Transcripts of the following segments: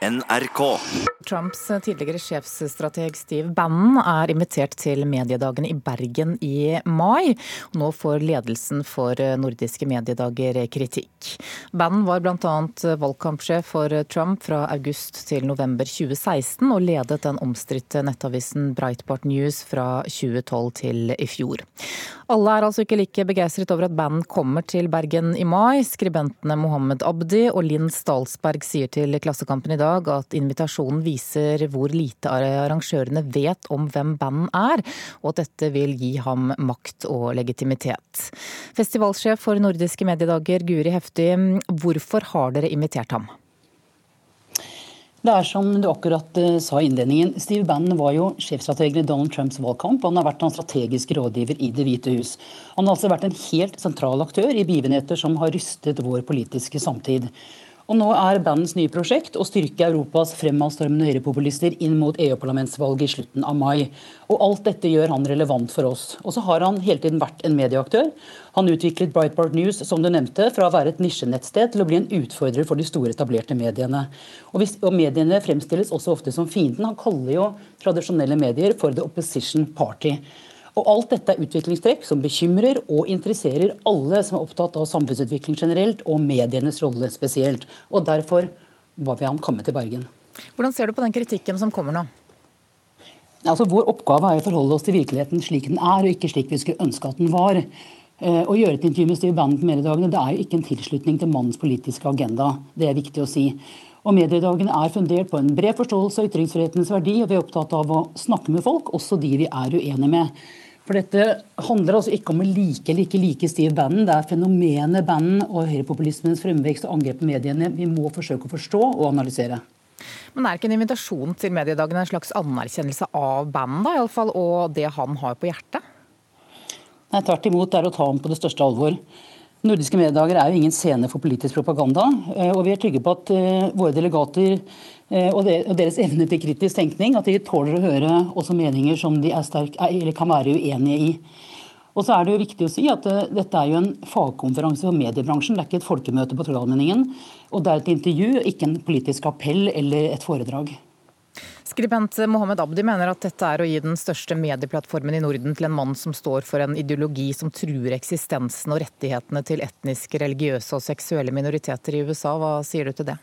NRK. Trumps tidligere sjefsstrateg Steve Bannon er invitert til mediedagene i Bergen i mai. Nå får ledelsen for nordiske mediedager kritikk. Bannon var bl.a. valgkampsjef for Trump fra august til november 2016, og ledet den omstridte nettavisen Breitbart News fra 2012 til i fjor. Alle er altså ikke like begeistret over at Bannon kommer til Bergen i mai. Skribentene Mohammed Abdi og Linn Stalsberg sier til Klassekampen i dag dag at invitasjonen viser hvor lite arrangørene vet om hvem bandet er, og at dette vil gi ham makt og legitimitet. Festivalsjef for nordiske mediedager, Guri Hefti, hvorfor har dere invitert ham? Det er som du akkurat eh, sa i innledningen. Steve Bannon var jo sjefstrategen i Donald Trumps valgkamp. Og Han har vært hans strategiske rådgiver i Det hvite hus. Han har altså vært en helt sentral aktør i begivenheter som har rystet vår politiske samtid. Og nå er bandens nye prosjekt å styrke Europas fremadstormende høyrepopulister inn mot EU-parlamentsvalget i slutten av mai. Og alt dette gjør han relevant for oss. Og så har han hele tiden vært en medieaktør. Han utviklet Breitbart News som du nevnte, fra å være et nisjenettsted til å bli en utfordrer for de store etablerte mediene. Og, hvis, og mediene fremstilles også ofte som fienden. Han kaller jo tradisjonelle medier for the opposition party. Og Alt dette er utviklingstrekk som bekymrer og interesserer alle som er opptatt av samfunnsutvikling generelt, og medienes rolle spesielt. Og Derfor var vi ham komme til Bergen. Hvordan ser du på den kritikken som kommer nå? Altså, vår oppgave er å forholde oss til virkeligheten slik den er, og ikke slik vi skulle ønske at den var. Eh, å gjøre et intervju med Steve Bannon på mediedagene det er jo ikke en tilslutning til mannens politiske agenda. Det er viktig å si. Og Mediedagene er fundert på en bred forståelse av ytringsfrihetens verdi, og vi er opptatt av å snakke med folk, også de vi er uenige med. For dette handler altså ikke om å like eller ikke like Steve Bannon. Det er fenomenet Bannon og høyrepopulismens fremvekst og angrep på mediene vi må forsøke å forstå og analysere. Men er ikke en invitasjon til mediedagene en slags anerkjennelse av Bannon, da, i alle fall, og det han har på hjertet? Nei, Tvert imot, det er å ta ham på det største alvor. Nordiske mediedager er jo ingen scene for politisk propaganda. Eh, og vi er trygge på at eh, våre delegater eh, og deres evne til kritisk tenkning, at de tåler å høre også meninger som de er sterk, kan være uenige i. Og så er det jo viktig å si at Dette er jo en fagkonferanse for mediebransjen, det er ikke et folkemøte på Trollallmenningen. Og det er et intervju, ikke en politisk appell eller et foredrag. Skribent Mohammed Abdi mener at dette er å gi den største medieplattformen i Norden til en mann som står for en ideologi som truer eksistensen og rettighetene til etniske, religiøse og seksuelle minoriteter i USA. Hva sier du til det?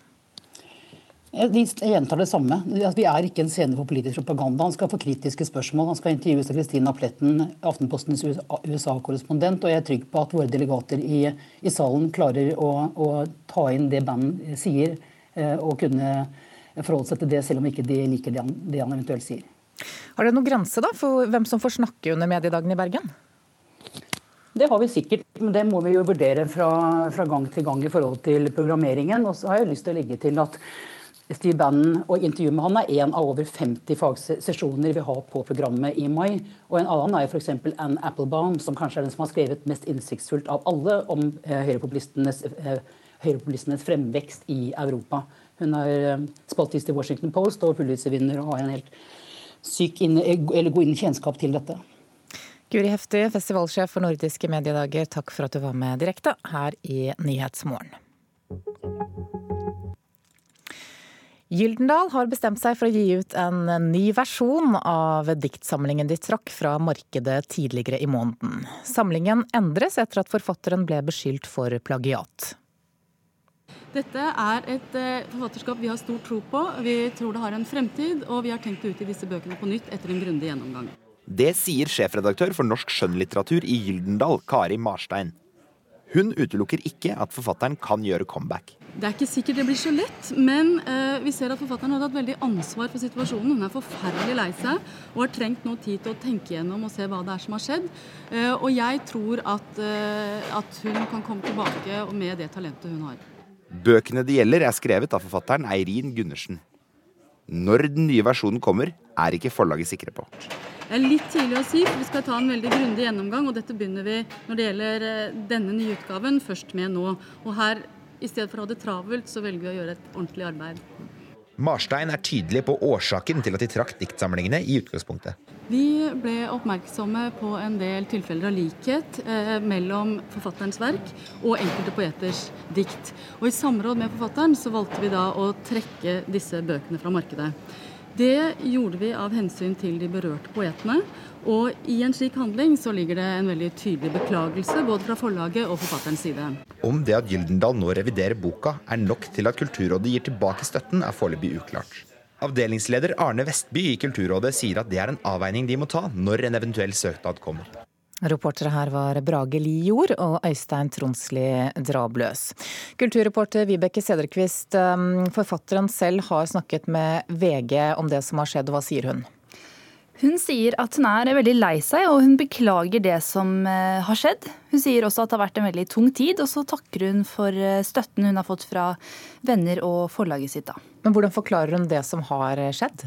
Jeg gjentar det samme. Vi er ikke en scene for politisk propaganda. Han skal få kritiske spørsmål. Han skal intervjues av Kristina Pletten, Aftenpostens USA-korrespondent. Og jeg er trygg på at våre delegater i, i salen klarer å, å, ta inn det band sier, eh, og kunne forholde seg til det, selv om ikke de liker det han, det han eventuelt sier. Har det noen grense da, for hvem som får snakke under mediedagen i Bergen? Det har vi sikkert, men det må vi jo vurdere fra, fra gang til gang i forhold til programmeringen. Og så har jeg lyst til å legge til at Steve Bannon og intervjuet med han er en av over 50 fagsesjoner vi har på programmet i mai. Og en annen er f.eks. Anne Applebaum, som kanskje er den som har skrevet mest innsiktsfullt av alle om eh, høyrepopulistenes, eh, høyrepopulistenes fremvekst i Europa. Hun er eh, spaltist i Washington Post og Pulitzer-vinner og har en helt syk inn, eller god kjennskap til dette. Guri Hefti, festivalsjef for nordiske mediedager, takk for at du var med direkte her i Nyhetsmorgen. Gyldendal har bestemt seg for å gi ut en ny versjon av diktsamlingen de trakk fra markedet tidligere i måneden. Samlingen endres etter at forfatteren ble beskyldt for plagiat. Dette er et eh, forfatterskap vi har stor tro på. Vi tror det har en fremtid, og vi har tenkt å utgi disse bøkene på nytt etter en grundig gjennomgang. Det sier sjefredaktør for norsk skjønnlitteratur i Gyldendal, Kari Marstein. Hun utelukker ikke at forfatteren kan gjøre comeback. Det er ikke sikkert det blir så lett, men uh, vi ser at forfatteren har hatt veldig ansvar for situasjonen. Hun er forferdelig lei seg og har trengt noe tid til å tenke gjennom og se hva det er som har skjedd. Uh, og jeg tror at, uh, at hun kan komme tilbake med det talentet hun har. Bøkene det gjelder, er skrevet av forfatteren Eirin Gundersen. Når den nye versjonen kommer, er ikke forlaget sikre på. Det er litt tidlig å si, for vi skal ta en veldig grundig gjennomgang. Og dette begynner vi når det gjelder eh, denne nye utgaven, først med nå. Og her, i stedet for å ha det travelt, så velger vi å gjøre et ordentlig arbeid. Marstein er tydelig på årsaken til at de trakk diktsamlingene i utgangspunktet. Vi ble oppmerksomme på en del tilfeller av likhet eh, mellom forfatterens verk og enkelte poeters dikt. Og I samråd med forfatteren så valgte vi da å trekke disse bøkene fra markedet. Det gjorde vi av hensyn til de berørte poetene. Og i en slik handling så ligger det en veldig tydelig beklagelse både fra forlaget og forfatterens side. Om det at Gyldendal nå reviderer boka er nok til at Kulturrådet gir tilbake støtten, er foreløpig uklart. Avdelingsleder Arne Vestby i Kulturrådet sier at det er en avveining de må ta når en eventuell søknad kommer. Reportere her var Brage Lijord og Øystein Tronsli Drabløs. Kulturreporter Vibeke Sederquist, um, forfatteren selv har snakket med VG om det som har skjedd. Hva sier hun? Hun sier at hun er veldig lei seg, og hun beklager det som eh, har skjedd. Hun sier også at det har vært en veldig tung tid, og så takker hun for eh, støtten hun har fått fra venner og forlaget sitt. da. Men Hvordan forklarer hun det som har skjedd?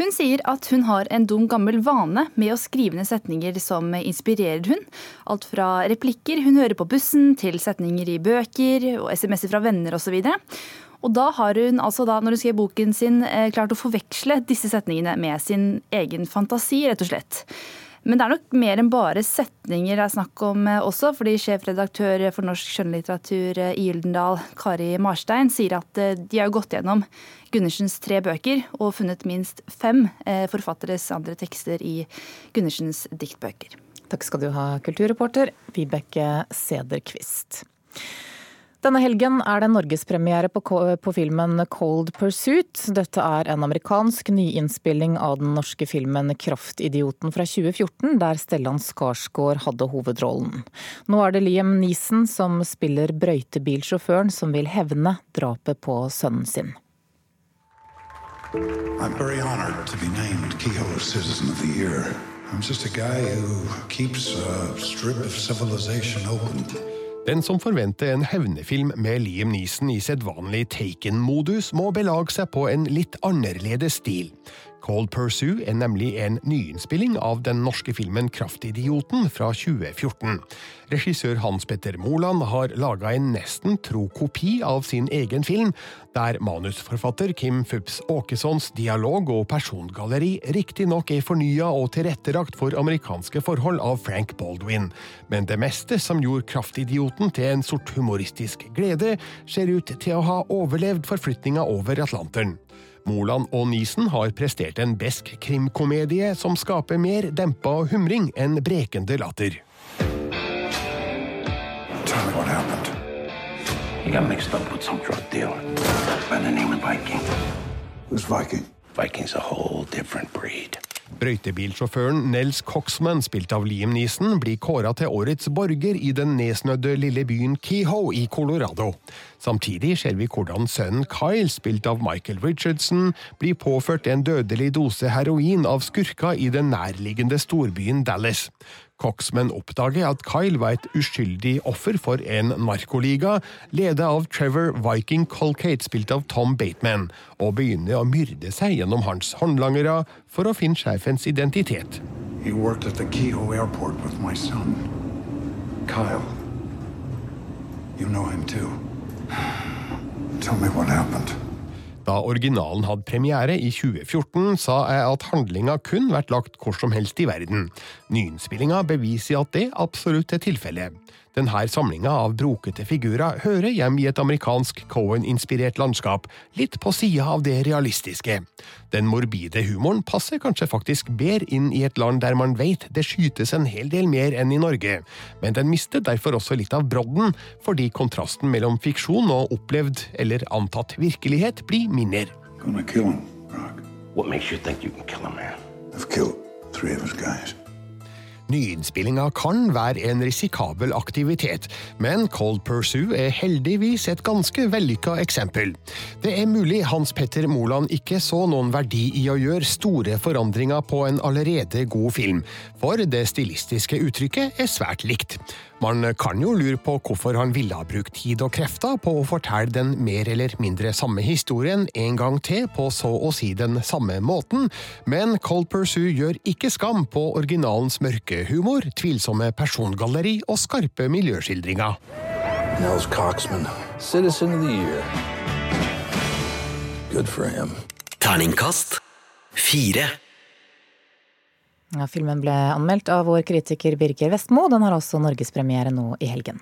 Hun sier at hun har en dum gammel vane med å skrive ned setninger som inspirerer hun. Alt fra replikker hun hører på bussen, til setninger i bøker og SMS-er fra venner osv. Og da har hun altså da, når hun skrev boken sin, eh, klart å forveksle disse setningene med sin egen fantasi, rett og slett. Men det er nok mer enn bare setninger det er snakk om eh, også, fordi sjefredaktør for norsk skjønnlitteratur eh, i Gyldendal, Kari Marstein, sier at de har gått gjennom Gundersens tre bøker og funnet minst fem forfatteres andre tekster i Gundersens diktbøker. Takk skal du ha, kulturreporter Vibeke Sederquist. Denne helgen er det norgespremiere på, på filmen Cold Pursuit. Dette er en amerikansk nyinnspilling av den norske filmen Kraftidioten fra 2014, der Stellan Skarsgård hadde hovedrollen. Nå er det Liam Neeson som spiller brøytebilsjåføren som vil hevne drapet på sønnen sin. I'm very honored to be named Kehoe Citizen of the Year. I'm just a guy who keeps a strip of civilization open. Den som forventer en hevnefilm med Liam Neeson i sedvanlig Taken-modus, må belage seg på en litt annerledes stil. Cold Pursue er nemlig en nyinnspilling av den norske filmen Kraftidioten fra 2014. Regissør Hans Petter Moland har laga en nesten tro kopi av sin egen film, der manusforfatter Kim Fups Åkessons dialog og persongalleri riktignok er fornya og tilrettelagt for amerikanske forhold av Frank Baldwin, men det meste som gjorde Kraftidioten til en sort humoristisk glede, ser ut til å ha overlevd forflytninga over Atlanteren. Moland og Nisen har prestert en besk krimkomedie som skaper mer dempa humring enn brekende latter. Tell me what happened. He got mixed up with some drug dealer by the name of Viking. Who's Viking? Viking's a whole different breed. Brøytebilsjåføren Nels Coxman, spilt av Liam Neeson, blir kåra til årets borger i den nedsnødde lille byen Kehoe i Colorado. Samtidig ser vi hvordan sønnen Kyle, spilt av Michael Richardson, blir påført en dødelig dose heroin av skurka i den nærliggende storbyen Dallas. Coxman oppdager at Kyle var et uskyldig offer for en narkoliga, ledet av Trevor Viking Colcate, spilt av Tom Bateman, og begynner å myrde seg gjennom hans håndlangere for å finne sjefens identitet. He worked at the airport with my son, Kyle. You know him too. Da originalen hadde premiere i 2014, sa jeg at handlinga kun vært lagt hvor som helst i verden. Nyinnspillinga beviser at det absolutt er tilfellet. Denne samlinga av brokete figurer hører hjemme i et amerikansk Cohen-inspirert landskap, litt på sida av det realistiske. Den morbide humoren passer kanskje faktisk bedre inn i et land der man vet det skytes en hel del mer enn i Norge, men den mister derfor også litt av brodden, fordi kontrasten mellom fiksjon og opplevd eller antatt virkelighet blir mindre. What makes you think you can kill a man? I've killed three of his guys. Nyinnspillinga kan være en risikabel aktivitet, men Cold Pursue er heldigvis et ganske vellykka eksempel. Det er mulig Hans Petter Moland ikke så noen verdi i å gjøre store forandringer på en allerede god film, for det stilistiske uttrykket er svært likt. Man kan jo lure på hvorfor han ville ha brukt tid og krefter på å fortelle den mer eller mindre samme historien en gang til på så å si den samme måten, men Cold Pursue gjør ikke skam på originalens mørke humor, tvilsomme persongalleri og skarpe miljøskildringer. Nels Coxman, Citizen of the Year. Terningkast fire. Ja, filmen ble anmeldt av vår kritiker Birger Vestmo. Den har også norgespremiere nå i helgen.